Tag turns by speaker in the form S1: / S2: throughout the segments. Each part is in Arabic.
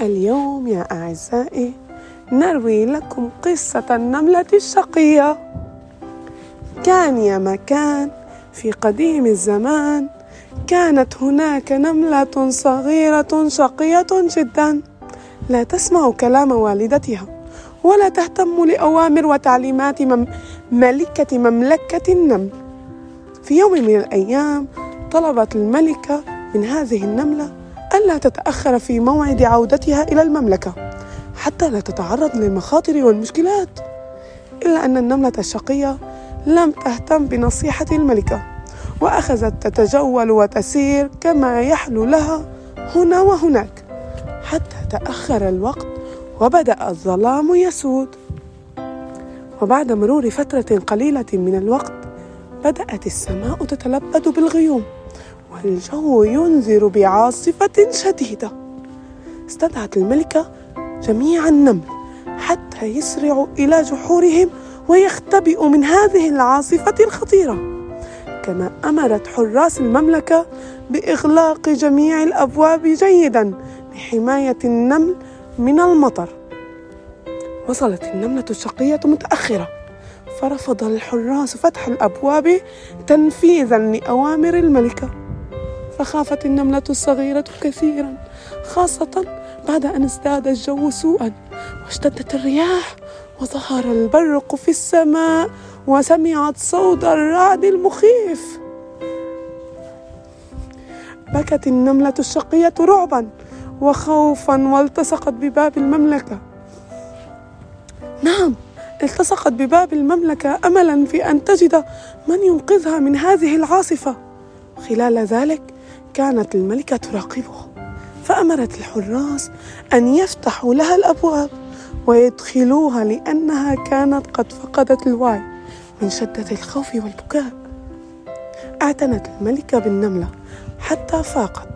S1: اليوم يا أعزائي نروي لكم قصة النملة الشقية. كان يا مكان في قديم الزمان كانت هناك نملة صغيرة شقية جدا. لا تسمع كلام والدتها ولا تهتم لأوامر وتعليمات مم ملكة مملكة النمل. في يوم من الأيام طلبت الملكة من هذه النملة ألا تتأخر في موعد عودتها إلى المملكة حتى لا تتعرض للمخاطر والمشكلات إلا أن النملة الشقية لم تهتم بنصيحة الملكة وأخذت تتجول وتسير كما يحلو لها هنا وهناك حتى تأخر الوقت وبدأ الظلام يسود. وبعد مرور فترة قليلة من الوقت بدأت السماء تتلبد بالغيوم. والجو ينذر بعاصفة شديدة. استدعت الملكة جميع النمل حتى يسرعوا إلى جحورهم ويختبئوا من هذه العاصفة الخطيرة. كما أمرت حراس المملكة بإغلاق جميع الأبواب جيدا لحماية النمل من المطر. وصلت النملة الشقية متأخرة. فرفض الحراس فتح الأبواب تنفيذا لأوامر الملكة. فخافت النملة الصغيرة كثيرا خاصة بعد أن ازداد الجو سوءا. واشتدت الرياح وظهر البرق في السماء وسمعت صوت الرعد المخيف. بكت النملة الشقية رعبا وخوفا والتصقت بباب المملكة. نعم التصقت بباب المملكة أملا في أن تجد من ينقذها من هذه العاصفة. خلال ذلك كانت الملكة تراقبه فأمرت الحراس أن يفتحوا لها الأبواب ويدخلوها لأنها كانت قد فقدت الوعي من شدة الخوف والبكاء أعتنت الملكة بالنملة حتى فاقت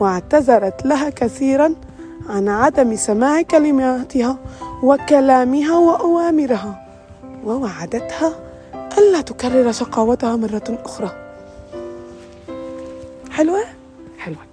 S1: واعتذرت لها كثيرا عن عدم سماع كلماتها وكلامها وأوامرها ووعدتها ألا تكرر شقاوتها مرة أخرى حلوة؟ حلوة